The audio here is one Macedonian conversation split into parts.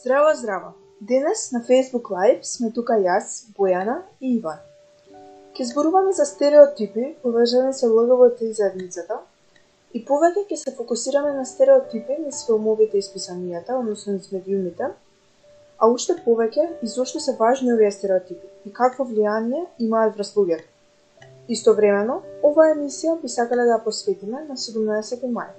Здраво, здраво! Денес на Facebook Live сме тука јас, Бојана и Иван. Ке зборуваме за стереотипи поврзани со ЛГБТ и заедницата и повеќе ќе се фокусираме на стереотипи низ филмовите и списанијата, односно низ медиумите, а уште повеќе и зошто се важни овие стереотипи и какво влијание имаат врз луѓето. Истовремено, оваа емисија би сакале да ја посветиме на 17 мај.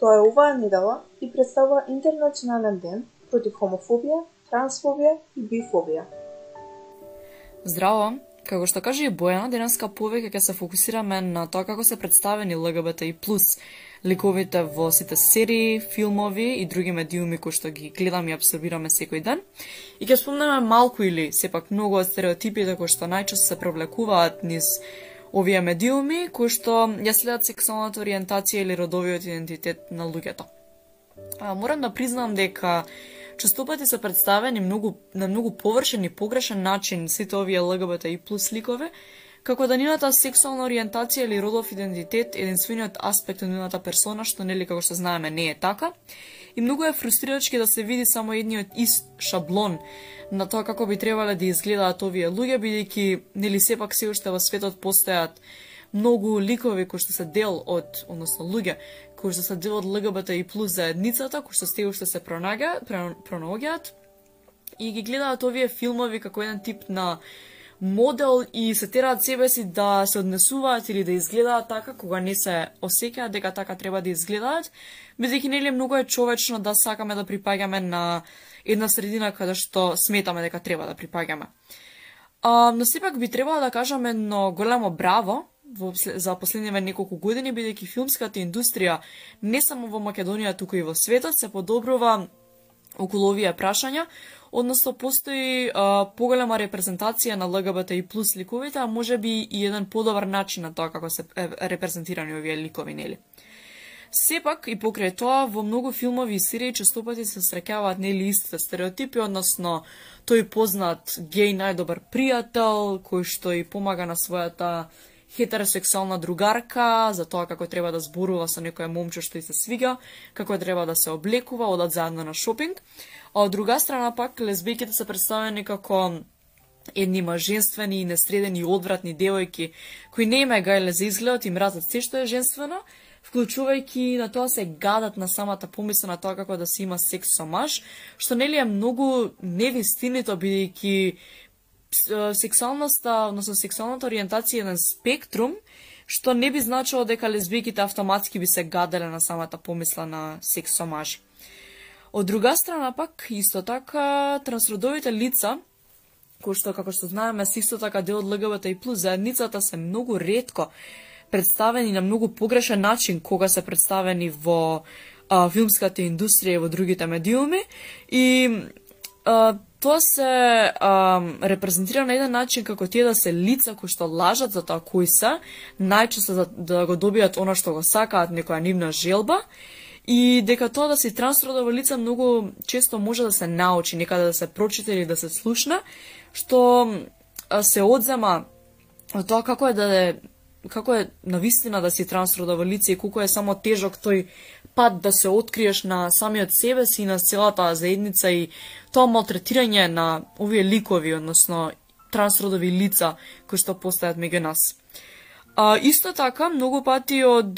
Тоа е оваа недела и представува Интернационален ден против хомофобија, трансфобија и бифобија. Здраво! Како што каже и Бојана, денеска повеќе ќе се фокусираме на тоа како се представени ЛГБТ и плюс ликовите во сите серии, филмови и други медиуми кои што ги гледаме и абсорбираме секој ден. И ќе спомнеме малку или сепак многу од стереотипите кои што најчесто се привлекуваат низ овие медиуми кои што ја следат сексуалната ориентација или родовиот идентитет на луѓето. А, морам да признам дека честопати се представени многу, на многу површен и погрешен начин сите овие ЛГБТ и плюс ликове, како да нината сексуална ориентација или родов идентитет единствениот аспект на нината персона, што нели како што знаеме не е така. И многу е фрустрирачки да се види само едниот ист шаблон на тоа како би требале да изгледаат овие луѓе, бидејќи нели сепак се уште во светот постојат многу ликови кои што се дел од, односно луѓе, кои што се дел од ЛГБТ и плюс заедницата, кои што се уште се пронаѓаат, пронаоѓаат и ги гледаат овие филмови како еден тип на модел и се тераат себе си да се однесуваат или да изгледаат така кога не се осеќаат дека така треба да изгледаат, бидејќи нели многу е човечно да сакаме да припаѓаме на една средина каде што сметаме дека треба да припаѓаме. А, но сепак би требало да кажаме едно големо браво во, за последниве неколку години, бидејќи филмската индустрија не само во Македонија, туку и во светот се подобрува околу овие прашања, односно постои а, поголема репрезентација на ЛГБТ и плюс ликовите, а може би и еден подобар начин на тоа како се репрезентирани овие ликови, нели? Сепак, и покрај тоа, во многу филмови и серии честопати се среќаваат нели истите стереотипи, односно тој познат геј најдобар пријател, кој што и помага на својата хетеросексуална другарка, за тоа како треба да зборува со некоја момче што и се свига, како треба да се облекува, одат заедно на шопинг. А од друга страна пак, лесбијките се представени како едни маженствени и несредени одвратни девојки, кои не има гајле за изгледот и мразат се што е женствено, вклучувајќи на тоа се гадат на самата помисла на тоа како да се има секс со маж, што нели е многу невистинито бидејќи сексуалноста, односно сексуалната ориентација на спектрум, што не би значило дека лесбиките автоматски би се гаделе на самата помисла на секс со мажи. Од друга страна пак, исто така, трансродовите лица, кои што, како што знаеме, се исто така дел од ЛГБТ и плюс заедницата се многу ретко представени на многу погрешен начин кога се представени во а, филмската индустрија и во другите медиуми и а, тоа се а, репрезентира на еден начин како тие да се лица кои што лажат за тоа кои се, најчесто да, да го добијат она што го сакаат, некоја нивна желба, и дека тоа да се трансродово лица многу често може да се научи, некаде да се прочита или да се слушна, што се одзема од тоа како е да е како е на вистина да си трансродово лице и колку е само тежок тој пат да се откриеш на самиот себе си и на целата заедница и тоа малтретирање на овие ликови, односно трансродови лица кои што постојат меѓу нас. А, исто така, многу пати од,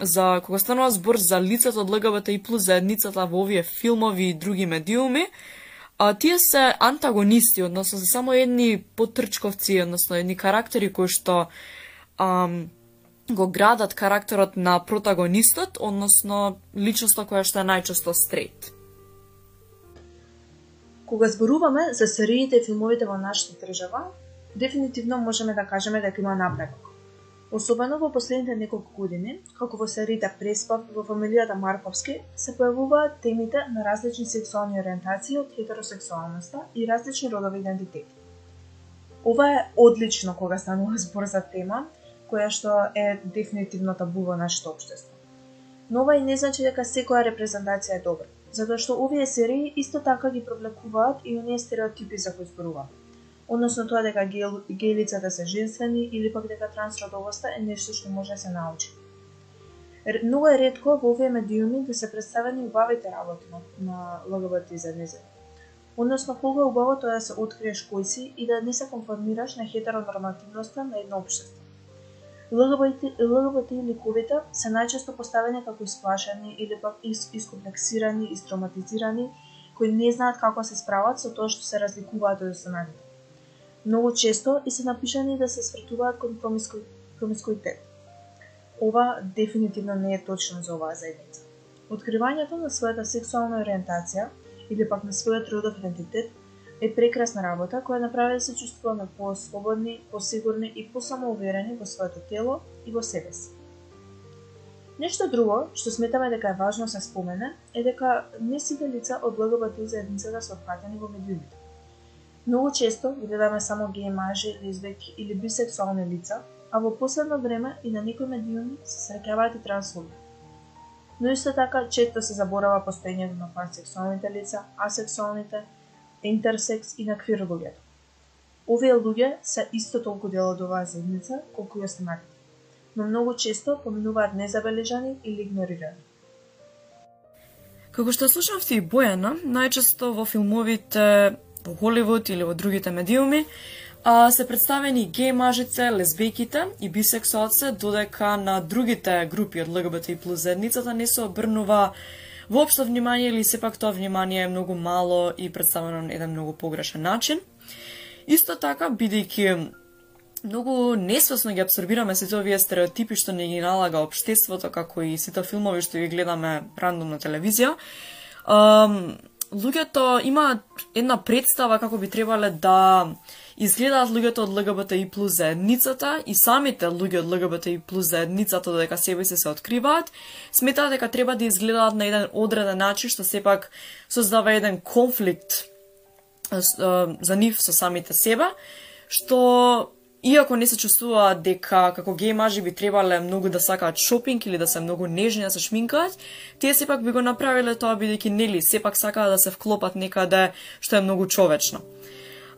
за, кога станува збор за лицата од ЛГБТ и плюс заедницата во овие филмови и други медиуми, а, тие се антагонисти, односно се само едни потрчковци, односно едни карактери кои што ам, го градат карактерот на протагонистот, односно личноста која што е најчесто стрейт. Кога зборуваме за сериите и филмовите во нашата држава, дефинитивно можеме да кажеме дека има напредок. Особено во последните неколку години, како во сериите Преспав во фамилијата Марковски, се појавуваат темите на различни сексуални ориентации од хетеросексуалноста и различни родови идентитети. Ова е одлично кога станува збор за тема која што е дефинитивно табу во нашето општество. Но ова и не значи дека секоја репрезентација е добра, затоа што овие серии исто така ги провлекуваат и оние стереотипи за кои зборувам. Односно тоа дека геј лицата се женствени или пак дека трансродовоста е нешто што може да се научи. Многу е ретко во овие медиуми да се представени убавите работи на, на ЛГБТ заедницата. Односно, колку е убаво тоа да се откриеш кој си и да не се конформираш на хетеронормативноста на едно општество. ЛГБТ, ЛГБТ ликовите се најчесто поставени како исплашени или пак искомплексирани, истроматизирани, кои не знаат како се справат со тоа што се разликуваат од останалите. Многу често и се напишани да се свртуваат кон промискуитет. Ова дефинитивно не е точно за оваа заедница. Откривањето на својата сексуална ориентација или пак на својот родов идентитет е прекрасна работа која направи да се чувствуваме по-слободни, по-сигурни и по-самоуверени во своето тело и во себе си. Нешто друго што сметаме дека е важно се спомена е дека не сите лица од ЛГБТ заедницата се опфатени во медиумите. Многу често гледаме само геј мажи, лесбеки или бисексуални лица, а во последно време и на некои медиуми се среќаваат и трансфоби. Но исто така често се заборава постоењето на пансексуалните лица, асексуалните, интерсекс и на квир луѓето. Овие луѓе се исто толку дел од оваа заедница колку и останатите но многу често поминуваат незабележани или игнорирани. Како што слушавте и Бојана, најчесто во филмовите во Холивуд или во другите медиуми, а, се представени геј мажице, лесбиките и бисексуалците, додека на другите групи од ЛГБТ и плюс заедницата не се обрнува воопшто внимание или сепак тоа внимание е многу мало и представено на еден многу погрешен начин. Исто така, бидејќи многу несвесно ги абсорбираме сите овие стереотипи што не ги налага општеството, како и сите филмови што ги гледаме рандом на телевизија. Луѓето имаат една представа како би требале да изгледаат луѓето од ЛГБТ и плюс заедницата и самите луѓе од ЛГБТ и плюс заедницата додека себе се се откриваат, сметаат дека треба да изгледаат на еден одреден начин што сепак создава еден конфликт за нив со самите себе, што Иако не се чувствуваат дека како геј мажи би требале многу да сакаат шопинг или да се многу нежни да се шминкаат, тие сепак би го направиле тоа бидејќи нели сепак сакаат да се вклопат некаде што е многу човечно.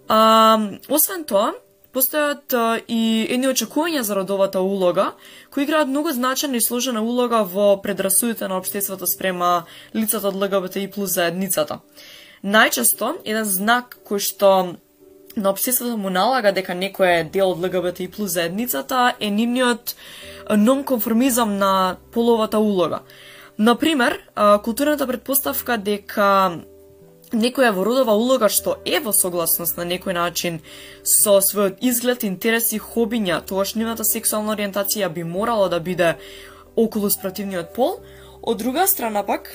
А, освен тоа, постојат а, и едни очекувања за родовата улога, кои играат многу значена и сложена улога во предрасудите на општеството спрема лицата од ЛГБТ и плюс заедницата. Најчесто, еден знак кој што на обсесата му налага дека некој е дел од ЛГБТ и плюс заедницата е нивниот нонконформизам на половата улога. Например, културната предпоставка дека некоја во родова улога што е во согласност на некој начин со својот изглед, интереси, хобиња, тогашнивната сексуална ориентација би морало да биде околу спротивниот пол. Од друга страна пак,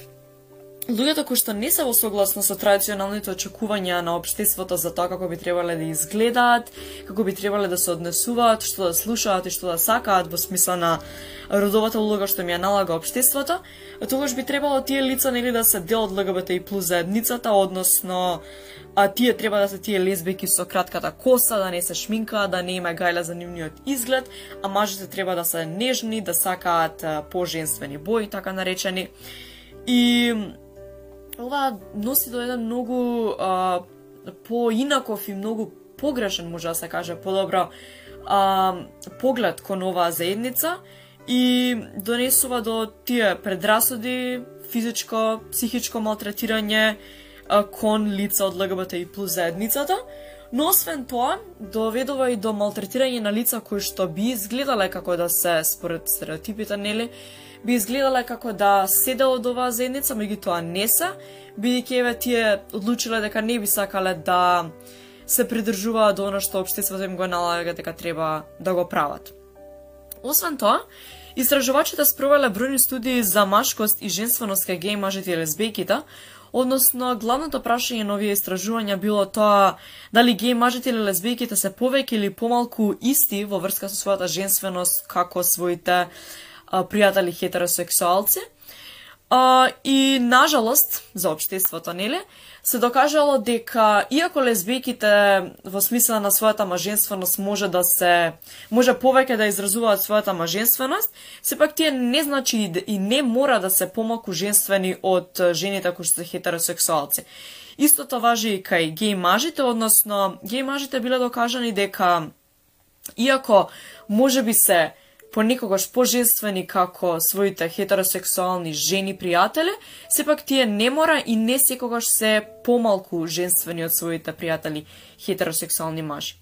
луѓето кои што не се во согласно со традиционалните очекувања на општеството за тоа како би требале да изгледаат, како би требале да се однесуваат, што да слушаат и што да сакаат во смисла на родовата улога што ми ја налага општеството, тогаш би требало тие лица нели да се дел од ЛГБТ и плюс заедницата, односно а тие треба да се тие лесбики со кратката коса, да не се шминка, да не има гајла за нивниот изглед, а мажите треба да се нежни, да сакаат поженствени бои, така наречени. И ова носи до еден многу а, поинаков и многу погрешен, може да се каже, подобро а, поглед кон оваа заедница и донесува до тие предрасуди, физичко, психичко малтретирање а, кон лица од ЛГБТ и плюс заедницата, но освен тоа, доведува и до малтретирање на лица кои што би изгледале како да се според стереотипите, нели, би изгледале како да седе од оваа заедница, меѓутоа не се, бидејќи еве тие одлучиле дека не би сакале да се придржуваат до она што општеството им го налага дека треба да го прават. Освен тоа, истражувачите спровеле бројни студии за машкост и женственост кај геј мажите и лесбијките, односно главното прашање на овие истражувања било тоа дали геј мажите или лесбијките се повеќе или помалку исти во врска со својата женственост како своите а, пријатели хетеросексуалци. А, и, нажалост, за обштеството, нели, се докажало дека, иако лесбијките во смисла на својата маженственост може да се, може повеќе да изразуваат својата маженственост, сепак тие не значи и не мора да се помалку женствени од жените кои се хетеросексуалци. Истото важи и кај геј мажите, односно, геј мажите биле докажани дека, иако може би се понекогаш пожествени како своите хетеросексуални жени пријатели, сепак тие не мора и не секогаш се помалку женствени од своите пријатели хетеросексуални мажи.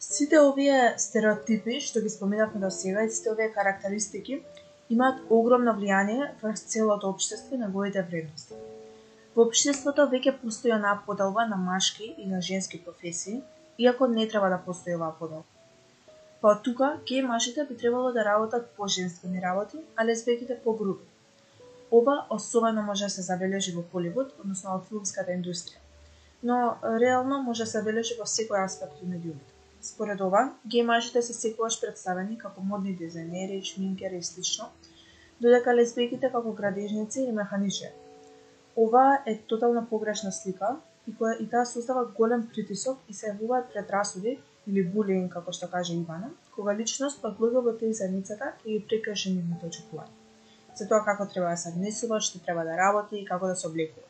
Сите овие стереотипи што ги споменавме до сега и сите овие карактеристики имаат огромно влијание врз целото општество и неговите вредности. Во општеството веќе постои онаа поделба на машки и на женски професии, иако не треба да постои оваа поделба. Па од тука, геј мажите би требало да работат по-женствени работи, а лесбеките по-груби. Оба особено може да се забележи во Холивуд, односно во филмската индустрија. Но реално може да се забележи во секој аспект од медиумите. Според ова, геј мажите се секогаш представени како модни дизајнери, шминкери и слично, додека лесбеките како градежници и механичари. Ова е тотално погрешна слика и која и таа создава голем притисок и се јавуваат предрасуди или булинг, како што каже Ивана, кога личност пак ЛГБТ заедницата ќе ги прекрши нивните очекувања. За тоа како треба да се однесува, што треба да работи и како да се облекува.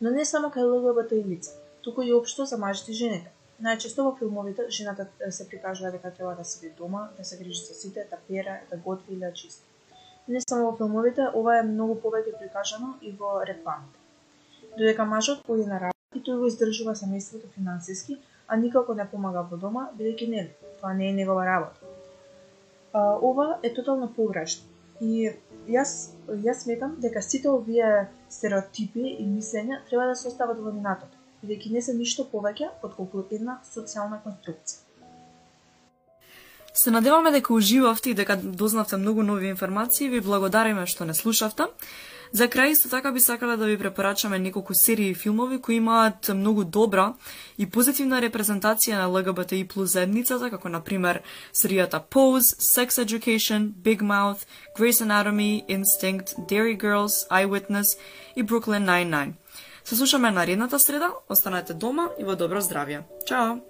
Но не само кај ЛГБТ и лица, туку и општо за мажите и жените Најчесто во филмовите жената се прикажува дека треба да седи дома, да се грижи за сите, да пере, да готви или да чисти. Не само во филмовите, ова е многу повеќе прикажано и во рекламите. Додека мажот оди на работа и тој го издржува семејството финансиски, а никако не помага во дома, бидејќи не, тоа не е негова работа. А, ова е тотално погрешно. И јас јас сметам дека сите овие стереотипи и мислења треба да се остават во минатото бидејќи не се ништо повеќе отколку една социјална конструкција. Се надеваме дека уживавте и дека дознавте многу нови информации ви благодариме што не слушавте. За крај исто така би сакала да ви препорачаме неколку серии и филмови кои имаат многу добра и позитивна репрезентација на ЛГБТИ плюс заедницата, како на пример серијата Pose, Sex Education, Big Mouth, Grey's Anatomy, Instinct, Dairy Girls, Eyewitness и Brooklyn Nine-Nine. Се слушаме наредната среда, останете дома и во добро здравје. Чао!